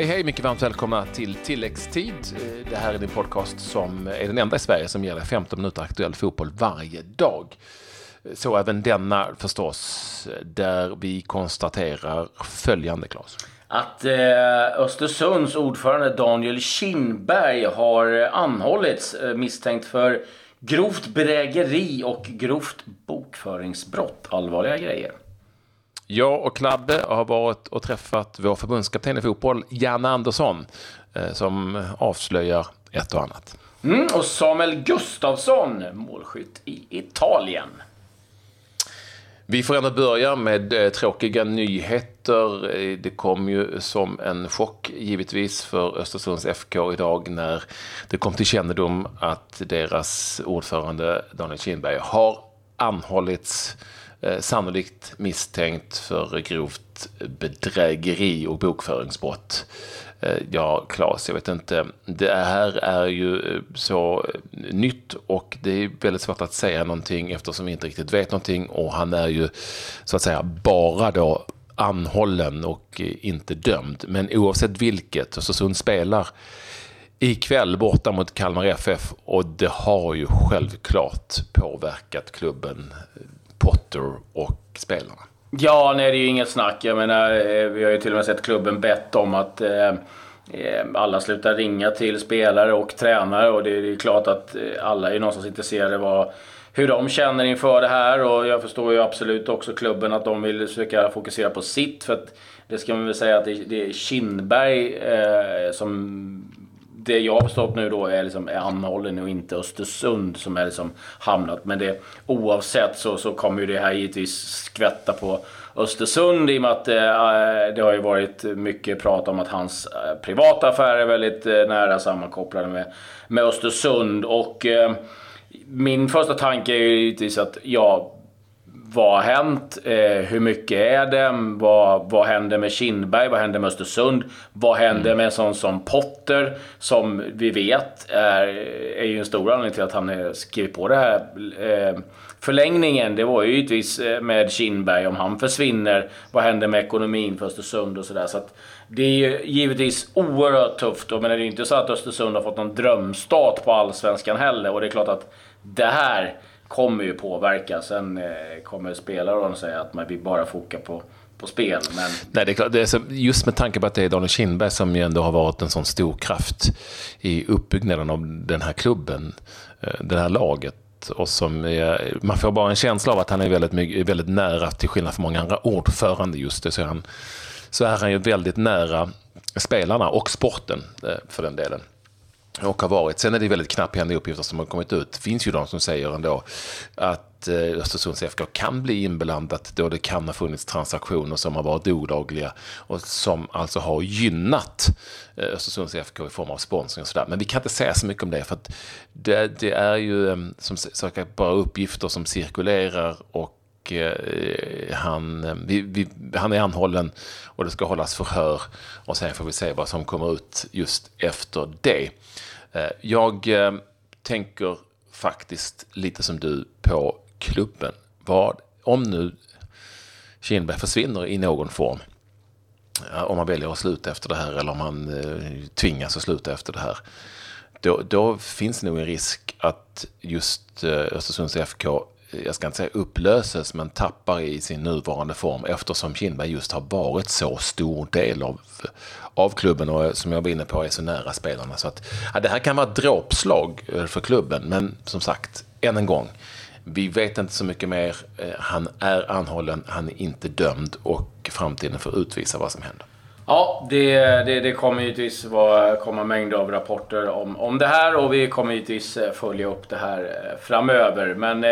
Hej, hej, mycket varmt välkomna till Tilläggstid. Det här är din podcast som är den enda i Sverige som ger dig 15 minuter aktuell fotboll varje dag. Så även denna förstås, där vi konstaterar följande, Claes. Att eh, Östersunds ordförande Daniel Kindberg har anhållits eh, misstänkt för grovt bedrägeri och grovt bokföringsbrott. Allvarliga grejer. Jag och Klabbe har varit och träffat vår förbundskapten i fotboll, Janne Andersson, eh, som avslöjar ett och annat. Mm, och Samuel Gustafsson, målskytt i Italien. Vi får ändå börja med eh, tråkiga nyheter. Eh, det kom ju som en chock givetvis för Östersunds FK idag när det kom till kännedom att deras ordförande Daniel Kindberg har anhållits Eh, sannolikt misstänkt för grovt bedrägeri och bokföringsbrott. Eh, ja, Claes, jag vet inte. Det här är ju eh, så nytt och det är väldigt svårt att säga någonting eftersom vi inte riktigt vet någonting och han är ju så att säga bara då anhållen och inte dömd. Men oavsett vilket, Östersund spelar ikväll borta mot Kalmar FF och det har ju självklart påverkat klubben Potter och spelarna. Ja, nej det är ju inget snack. Jag menar, eh, vi har ju till och med sett klubben bett om att eh, eh, alla slutar ringa till spelare och tränare och det är ju klart att eh, alla är någonstans intresserade av hur de känner inför det här och jag förstår ju absolut också klubben att de vill försöka fokusera på sitt för att det ska man väl säga att det är Kindberg eh, som det jag har förstått nu då är, liksom, är anhållen och inte Östersund som är liksom hamnat. Men det, oavsett så, så kommer ju det här givetvis skvätta på Östersund i och med att eh, eh det har ju varit mycket prat om att hans eh, privata affärer är väldigt eh, nära sammankopplade med, med Östersund. Och eh, min första tanke är ju givetvis att ja, vad har hänt? Eh, hur mycket är det? Vad, vad händer med Kindberg? Vad händer med Östersund? Vad händer mm. med en sån som Potter? Som vi vet är, är ju en stor anledning till att han skrivit på det här. Eh, förlängningen, det var ju givetvis eh, med Kindberg. Om han försvinner, vad händer med ekonomin för Östersund och sådär. Så det är ju givetvis oerhört tufft. Men det är ju inte så att Östersund har fått någon drömstart på Allsvenskan heller. Och det är klart att det här kommer ju påverka. Sen eh, kommer spelare att säga att man vill bara foka på, på spel. Men... Nej, det är klart, det är så, just med tanke på att det är Daniel Kindberg som ju ändå har varit en sån stor kraft i uppbyggnaden av den här klubben, eh, det här laget. Och som är, man får bara en känsla av att han är väldigt, väldigt nära, till skillnad från många andra ordförande just det, så är han, så är han ju väldigt nära spelarna och sporten eh, för den delen och har varit. Sen är det väldigt knapphändiga uppgifter som har kommit ut. Det finns ju de som säger ändå att eh, Östersunds FK kan bli inblandat då det kan ha funnits transaktioner som har varit olagliga och som alltså har gynnat eh, Östersunds FK i form av sponsring och sådär. Men vi kan inte säga så mycket om det för att det, det är ju ehm, som sagt bara uppgifter som cirkulerar och eh, han, ehm, vi, vi, han är anhållen och det ska hållas förhör och sen får vi se vad som kommer ut just efter det. Eh, jag eh, tänker faktiskt lite som du på klubben. Vad, om nu Kindberg försvinner i någon form, eh, om man väljer att sluta efter det här eller om man tvingas att sluta efter det här, då, då finns det nog en risk att just Östersunds FK jag ska inte säga upplöses, men tappar i sin nuvarande form eftersom Kindberg just har varit så stor del av, av klubben och som jag var inne på är så nära spelarna. Så att, ja, det här kan vara ett dråpslag eh, för klubben, men som sagt, än en gång. Vi vet inte så mycket mer. Eh, han är anhållen, han är inte dömd och framtiden får utvisa vad som händer. Ja, det, det, det kommer givetvis vara, komma mängder av rapporter om, om det här och vi kommer givetvis eh, följa upp det här framöver. Men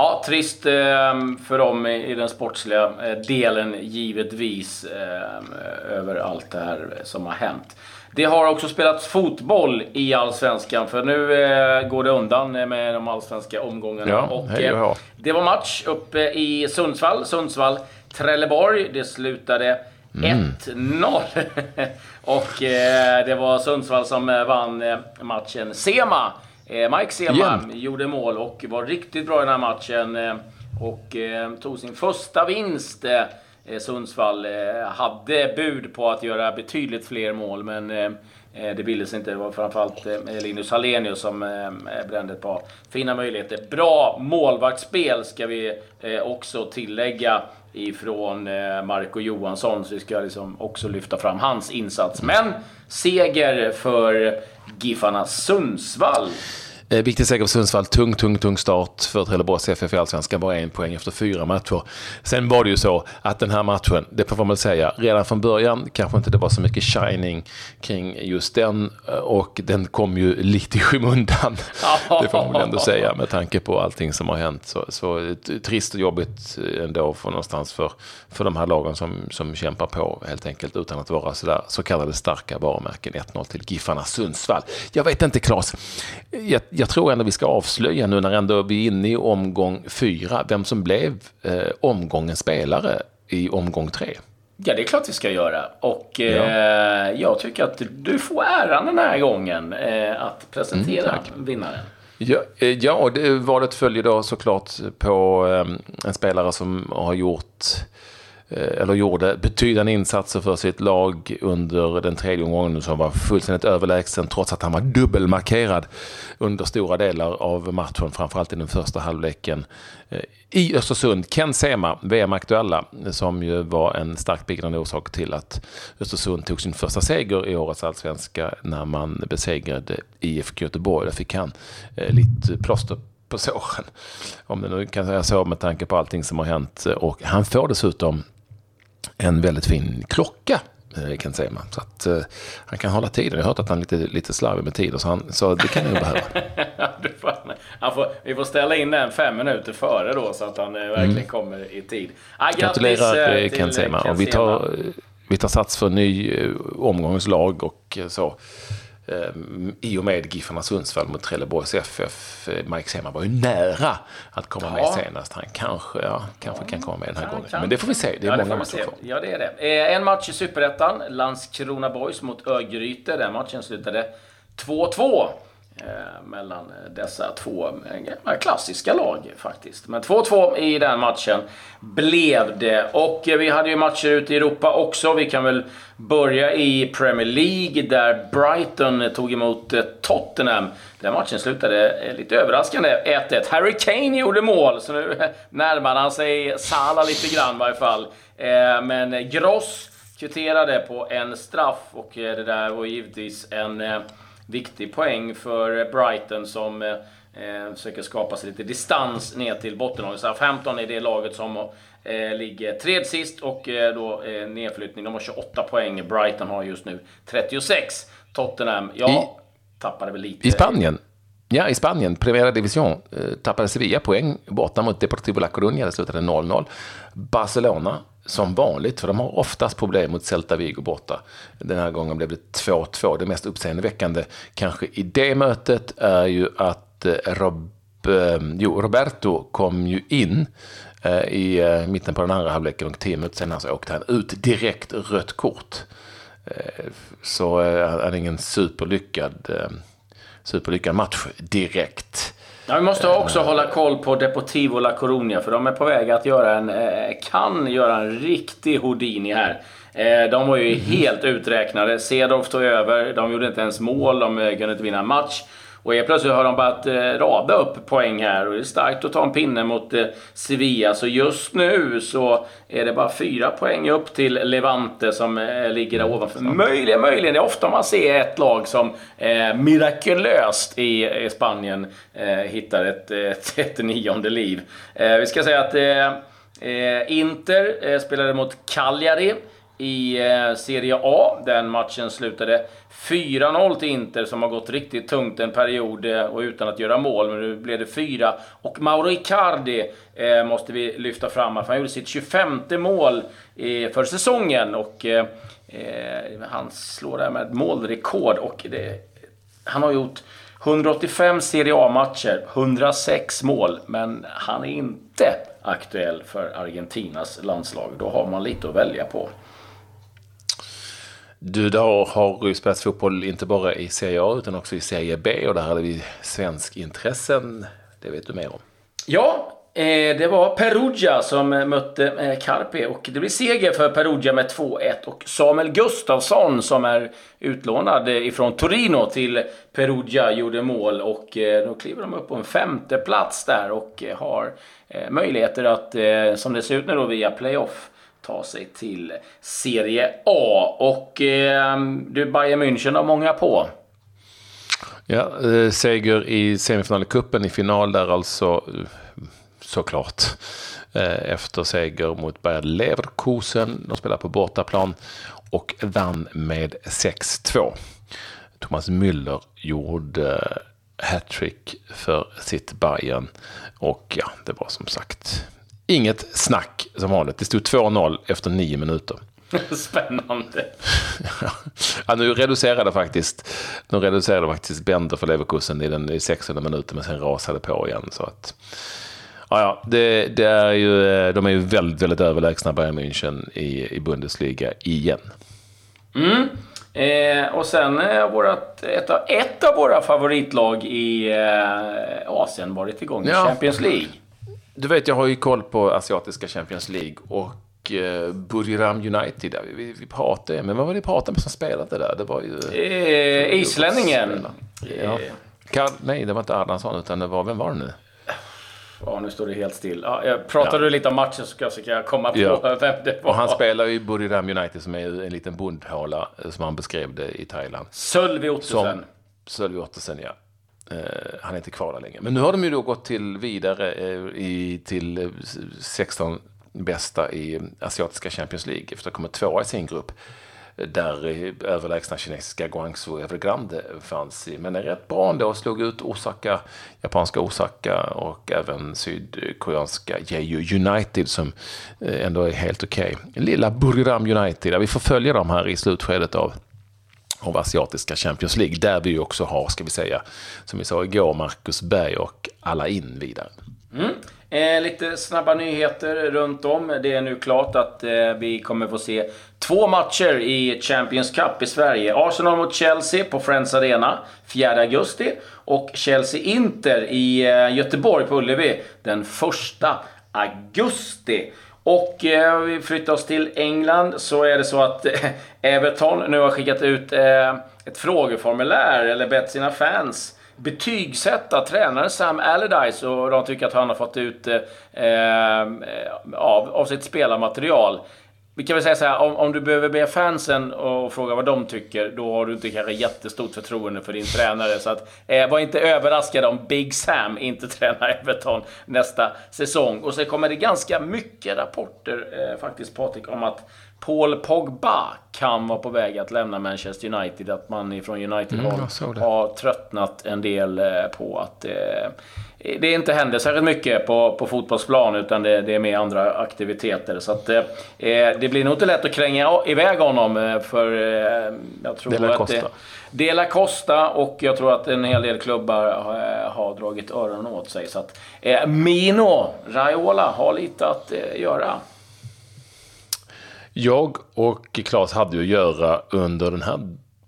Ja, trist ehm, för dem i den sportsliga eh, delen givetvis ehm, över allt det här som har hänt. Det har också spelats fotboll i Allsvenskan för nu eh, går det undan med de allsvenska omgångarna. Ja, och, hej, ja. Eh, det var match uppe i Sundsvall. Sundsvall-Trelleborg. Det slutade mm. 1-0. och det var Sundsvall som vann matchen. Sema Mike Selman gjorde mål och var riktigt bra i den här matchen. Eh, och eh, tog sin första vinst Eh, Sundsvall eh, hade bud på att göra betydligt fler mål, men eh, det ville sig inte. Det var framförallt Linus Hallenius som brände ett par fina möjligheter. Bra målvaktsspel ska vi också tillägga ifrån Marco Johansson. Så vi ska liksom också lyfta fram hans insats. Men seger för Giffarna Sundsvall. Eh, viktig seger för Sundsvall. Tung, tung, tung start för Trelleborgs FF i Allsvenskan. Bara en poäng efter fyra matcher. Sen var det ju så att den här matchen, det får man väl säga, redan från början kanske inte det var så mycket shining kring just den. Eh, och den kom ju lite i skymundan. det får man väl ändå säga med tanke på allting som har hänt. Så, så trist och jobbigt ändå för någonstans för, för de här lagen som, som kämpar på helt enkelt utan att vara sådär så kallade starka varumärken. 1-0 till Giffarna Sundsvall. Jag vet inte Claes. Jag, jag tror ändå vi ska avslöja nu när ändå vi är inne i omgång fyra, vem som blev eh, omgångens spelare i omgång tre. Ja, det är klart vi ska göra. Och eh, jag tycker att du får äran den här gången eh, att presentera mm, vinnaren. Ja, eh, ja, det valet följer då såklart på eh, en spelare som har gjort Eh, eller gjorde betydande insatser för sitt lag under den tredje omgången som var fullständigt överlägsen trots att han var dubbelmarkerad under stora delar av matchen, framförallt i den första halvleken. Eh, I Östersund, Ken Sema, VM-aktuella, som ju var en starkt bidragande orsak till att Östersund tog sin första seger i årets allsvenska när man besegrade IFK Göteborg. Där fick han eh, lite plåster på såren, om det nu kan säga så med tanke på allting som har hänt. Och han får dessutom en väldigt fin klocka eh, kan säga man. Så att uh, han kan hålla tiden. Jag har hört att han är lite, lite slarvig med tiden, så, han, så det kan han ju behöva. han får, vi får ställa in den fem minuter före då, så att han uh, verkligen mm. kommer i tid. Ah, Gratulerar uh, Ken Sema. Vi tar, vi tar sats för en ny omgångslag och så. Eh, i och med Giffarna Sundsvall mot Trelleborgs FF. Eh, Mike Sema var ju nära att komma ja. med senast. Han kanske, ja, kanske kan komma med den här kan, gången. Kan. Men det får vi se. Det är ja, många matcher kvar. Ja, det är det. Eh, en match i Superettan. Landskrona Boys mot Örgryte. Den matchen slutade 2-2. Eh, mellan dessa två eh, klassiska lag faktiskt. Men 2-2 i den matchen blev det. Och eh, vi hade ju matcher ute i Europa också. Vi kan väl börja i Premier League där Brighton tog emot Tottenham. Den matchen slutade lite överraskande 1-1. Harry Kane gjorde mål, så nu närmar han sig Salah lite grann i varje fall. Men Gross kvitterade på en straff och det där var givetvis en viktig poäng för Brighton som eh, eh, försöker skapa sig lite distans ner till bottenlaget. Southampton är det laget som eh, ligger tredje sist och eh, då eh, nedflyttning. De har 28 poäng. Brighton har just nu 36. Tottenham, ja, I, tappade väl lite. I Spanien? Ja, i Spanien, Primera Division, eh, tappade Sevilla poäng borta mot Deportivo La Coruña. Det slutade 0-0. Barcelona som vanligt, för de har oftast problem mot Celta Vigo borta. Den här gången blev det 2-2. Det mest uppseendeväckande kanske i det mötet är ju att eh, Rob, eh, jo, Roberto kom ju in eh, i mitten på den andra halvleken och tio minuter senare så åkte han ut direkt rött kort. Så han är ingen superlyckad, superlyckad match direkt. Ja, vi måste också hålla koll på Deportivo La Coruña för de är på väg att göra en, eh, kan göra en riktig Houdini här. Eh, de var ju mm. helt uträknade. Cedorf tog över. De gjorde inte ens mål. De eh, kunde inte vinna en match. Och helt plötsligt har de börjat eh, rada upp poäng här och det är starkt att ta en pinne mot eh, Sevilla. Så just nu så är det bara fyra poäng upp till Levante som eh, ligger där ovanför. Möjligen, möjligen. Det är ofta man ser ett lag som eh, mirakulöst i, i Spanien eh, hittar ett, ett, ett nionde liv. Eh, vi ska säga att eh, eh, Inter eh, spelade mot Cagliari i eh, Serie A. Den matchen slutade 4-0 till Inter som har gått riktigt tungt en period eh, och utan att göra mål. Men nu blev det 4. Och Mauro Icardi eh, måste vi lyfta fram för han gjorde sitt 25 mål för säsongen. Och eh, han slår därmed målrekord. Och det, han har gjort 185 Serie A-matcher, 106 mål, men han är inte aktuell för Argentinas landslag. Då har man lite att välja på. Du då har ju spelat fotboll inte bara i Serie A utan också i Serie B och där hade vi svensk intressen. Det vet du mer om. Ja, eh, det var Perugia som eh, mötte Carpi Carpe och det blir seger för Perugia med 2-1. Och Samuel Gustafsson som är utlånad ifrån Torino till Perugia gjorde mål och då kliver de upp på en femte plats där och har möjligheter att, som det ser ut nu då via playoff, ta sig till Serie A. Och ehm, du, Bayern München har många på. Ja, eh, seger i semifinal i cupen i final där alltså eh, såklart. Eh, efter seger mot Bayer Leverkusen. De spelar på bortaplan och vann med 6-2. Thomas Müller gjorde eh, hattrick för sitt Bayern. Och ja, det var som sagt inget snack som vanligt. Det stod 2-0 efter nio minuter. Spännande. ja, nu reducerade faktiskt, nu reducerade faktiskt Bender för Leverkusen i den i 16 minuten men sen rasade på igen. Så att, Ja, ja det, det, är ju, eh, de är ju väldigt, väldigt överlägsna Bayern München i, i Bundesliga igen. Mm. Eh, och sen eh, vårat, ett, av, ett av våra favoritlag i eh, Asien varit igång i ja. Champions League. Du vet, jag har ju koll på asiatiska Champions League och eh, Buriram United. Vi, vi, vi pratade, men vad var det vi pratade med som spelade där? Det var ju... Eh, islänningen. Ja. Karl, nej, det var inte Arnason, utan det var, vem var det nu? Ja, nu står det helt still. Ja, jag pratade ja. du lite om matchen så ska jag komma på ja. vem det var. Och han spelar ju i Buriram United som är en liten bondhåla, eh, som han beskrev det i Thailand. Sölvi Ottesen. Sölvi Ottesen, ja. Uh, han är inte kvar där längre. Men nu har de ju då gått till vidare uh, i, till eh, 16 bästa i asiatiska Champions League efter att ha kommit tvåa i sin grupp där överlägsna kinesiska Guangzhou Evergrande fanns i. Men är rätt bra ändå, slog ut Osaka, japanska Osaka och även sydkoreanska Jeju United som ändå är helt okej. Okay. Lilla Buriram United, vi får följa dem här i slutskedet av av asiatiska Champions League, där vi också har, ska vi säga, som vi sa igår, Marcus Berg och alla in vidare. Mm. Eh, lite snabba nyheter runt om. Det är nu klart att eh, vi kommer få se två matcher i Champions Cup i Sverige. Arsenal mot Chelsea på Friends Arena 4 augusti och Chelsea-Inter i eh, Göteborg på Ullevi den 1 augusti. Och eh, vi flyttar oss till England så är det så att eh, Everton nu har skickat ut eh, ett frågeformulär, eller bett sina fans betygsätta tränaren Sam Allardyce och de tycker att han har fått ut eh, eh av, av sitt spelarmaterial. Vi kan väl säga så här, om, om du behöver be fansen och fråga vad de tycker, då har du inte kanske jättestort förtroende för din tränare. Så att, eh, var inte överraskad om Big Sam inte tränar Everton nästa säsong. Och så kommer det ganska mycket rapporter eh, faktiskt, Patrik, om att Paul Pogba kan vara på väg att lämna Manchester United. Att man ifrån United mm, har tröttnat en del eh, på att eh, det inte händer särskilt mycket på, på fotbollsplan utan det, det är mer andra aktiviteter. Så att, eh, det blir nog inte lätt att kränga iväg honom eh, för eh, jag tror Dela att det, Dela Costa och jag tror att en hel del klubbar har, eh, har dragit öronen åt sig. Så att, eh, Mino Raiola har lite att eh, göra. Jag och Claes hade ju att göra under den här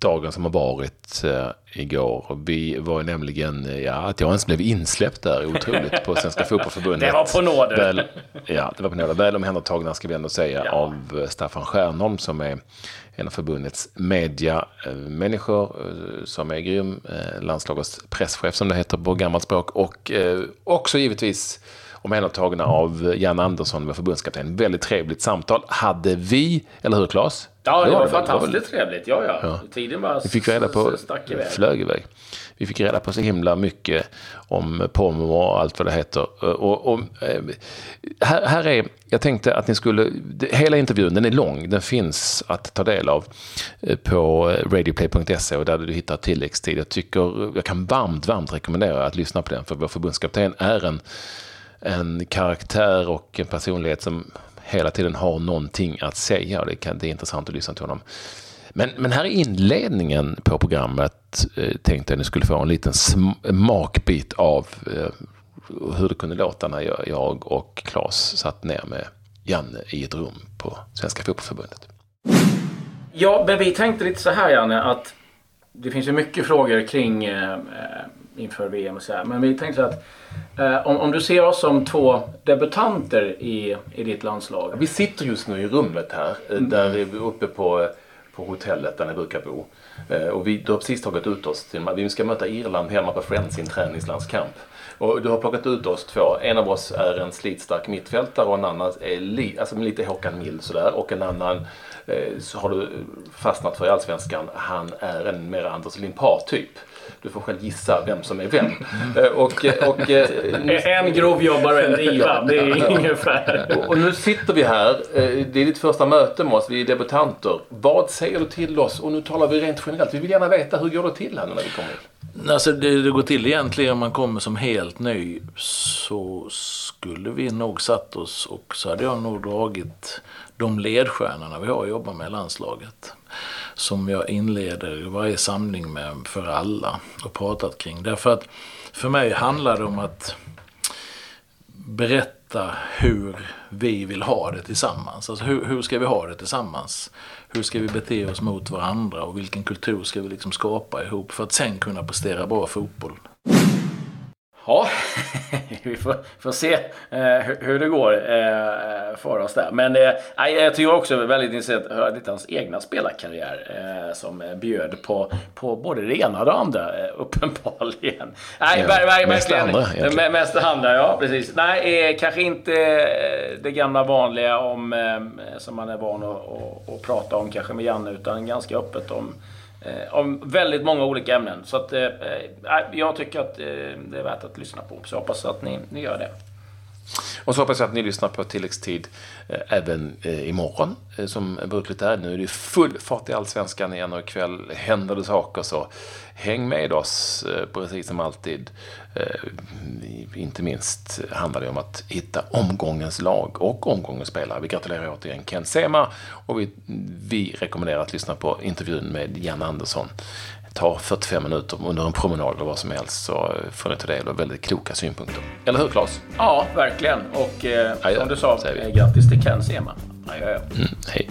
dagen som har varit eh, igår. Vi var nämligen, ja, att jag ens blev insläppt där otroligt på Svenska Fotbollförbundet. det var på nåder. Väl, ja, det var på nåder. Väl omhändertagna ska vi ändå säga ja. av eh, Staffan Stjernholm som är en av förbundets mediamänniskor eh, som är grym. Eh, landslagets presschef som det heter på gammalt språk. Och också givetvis omhändertagna av Jan Andersson, med förbundskapten. Väldigt trevligt samtal hade vi, eller hur Claes? Ja, det, det var, var fantastiskt det var trevligt. Ja, ja. ja. Tiden bara vi fick reda på, stack iväg. flög iväg. Vi fick reda på så himla mycket om Pomo och allt vad det heter. Och, och, eh, här, här är, jag tänkte att ni skulle, hela intervjun den är lång, den finns att ta del av eh, på radioplay.se och där du hittar tilläggstid. Jag tycker, jag kan varmt, varmt rekommendera att lyssna på den för vår förbundskapten är en en karaktär och en personlighet som hela tiden har någonting att säga och det, kan, det är intressant att lyssna till honom. Men, men här i inledningen på programmet eh, tänkte jag att ni skulle få en liten smakbit av eh, hur det kunde låta när jag, jag och Claes satt ner med Janne i ett rum på Svenska Fotbollförbundet. Ja, men vi tänkte lite så här Janne att det finns ju mycket frågor kring eh, inför VM och så här. Men vi tänkte att eh, om, om du ser oss som två debutanter i, i ditt landslag. Vi sitter just nu i rummet här, eh, där vi är uppe på, på hotellet där ni brukar bo. Eh, Och vi du har precis tagit ut oss till, vi ska möta Irland hemma på Friends i en träningslandskamp. Och du har plockat ut oss två. En av oss är en slitstark mittfältare och en annan är li, alltså lite Håkan Mild sådär. Och en annan eh, så har du fastnat för i Allsvenskan. Han är en mer Anders Limpar-typ. Du får själv gissa vem som är vem. Eh, Och, och, eh, En grovjobbare och en diva. Det är ungefär. och- och nu sitter vi här. Det är ditt första möte med oss. Vi är debutanter. Vad säger du till oss? Och nu talar vi rent generellt. Vi vill gärna veta hur går det till här nu när vi kommer in? Alltså det, det går till egentligen om man kommer som helt ny så skulle vi nog satt oss och så hade jag nog dragit de ledstjärnorna vi har att jobba med i landslaget. Som jag inleder varje samling med för alla och pratat kring. Därför att för mig handlar det om att berätta hur vi vill ha det tillsammans. Alltså hur, hur ska vi ha det tillsammans? Hur ska vi bete oss mot varandra och vilken kultur ska vi liksom skapa ihop för att sen kunna prestera bra fotboll? Ja, vi får, får se eh, hur, det går eh, för oss där. Men eh, jag tycker också det är väldigt intressant att höra lite hans egna spelarkarriär eh, som eh, bjöd på, på både det ena och det andra eh, uppenbarligen. Nej, Ja, ver, ver, mest det andra, egentligen. Mest det andra, ja precis. Nej, eh, kanske inte eh, det gamla vanliga om, som man är van att prata om kanske med Janne, utan ganska öppet om Eh, om väldigt många olika ämnen. Så att, eh, eh, jag tycker att eh, det är värt att lyssna på. Så jag hoppas att ni, ni gör det. Och så hoppas jag att ni lyssnar på tilläggstid eh, även eh, imorgon, eh, som brukligt är. Nu är det full fart i Allsvenskan igen och ikväll händer det saker. Så häng med oss, precis som alltid. Inte minst handlar det om att hitta omgångens lag och omgångens spelare. Vi gratulerar återigen Ken Sema och vi, vi rekommenderar att lyssna på intervjun med Jan Andersson. Tar 45 minuter under en promenad eller vad som helst så får ni ta del av väldigt kloka synpunkter. Eller hur Claes? Ja, verkligen. Och eh, som du sa, eh, grattis till Ken Sema. Adjö. Mm, hej.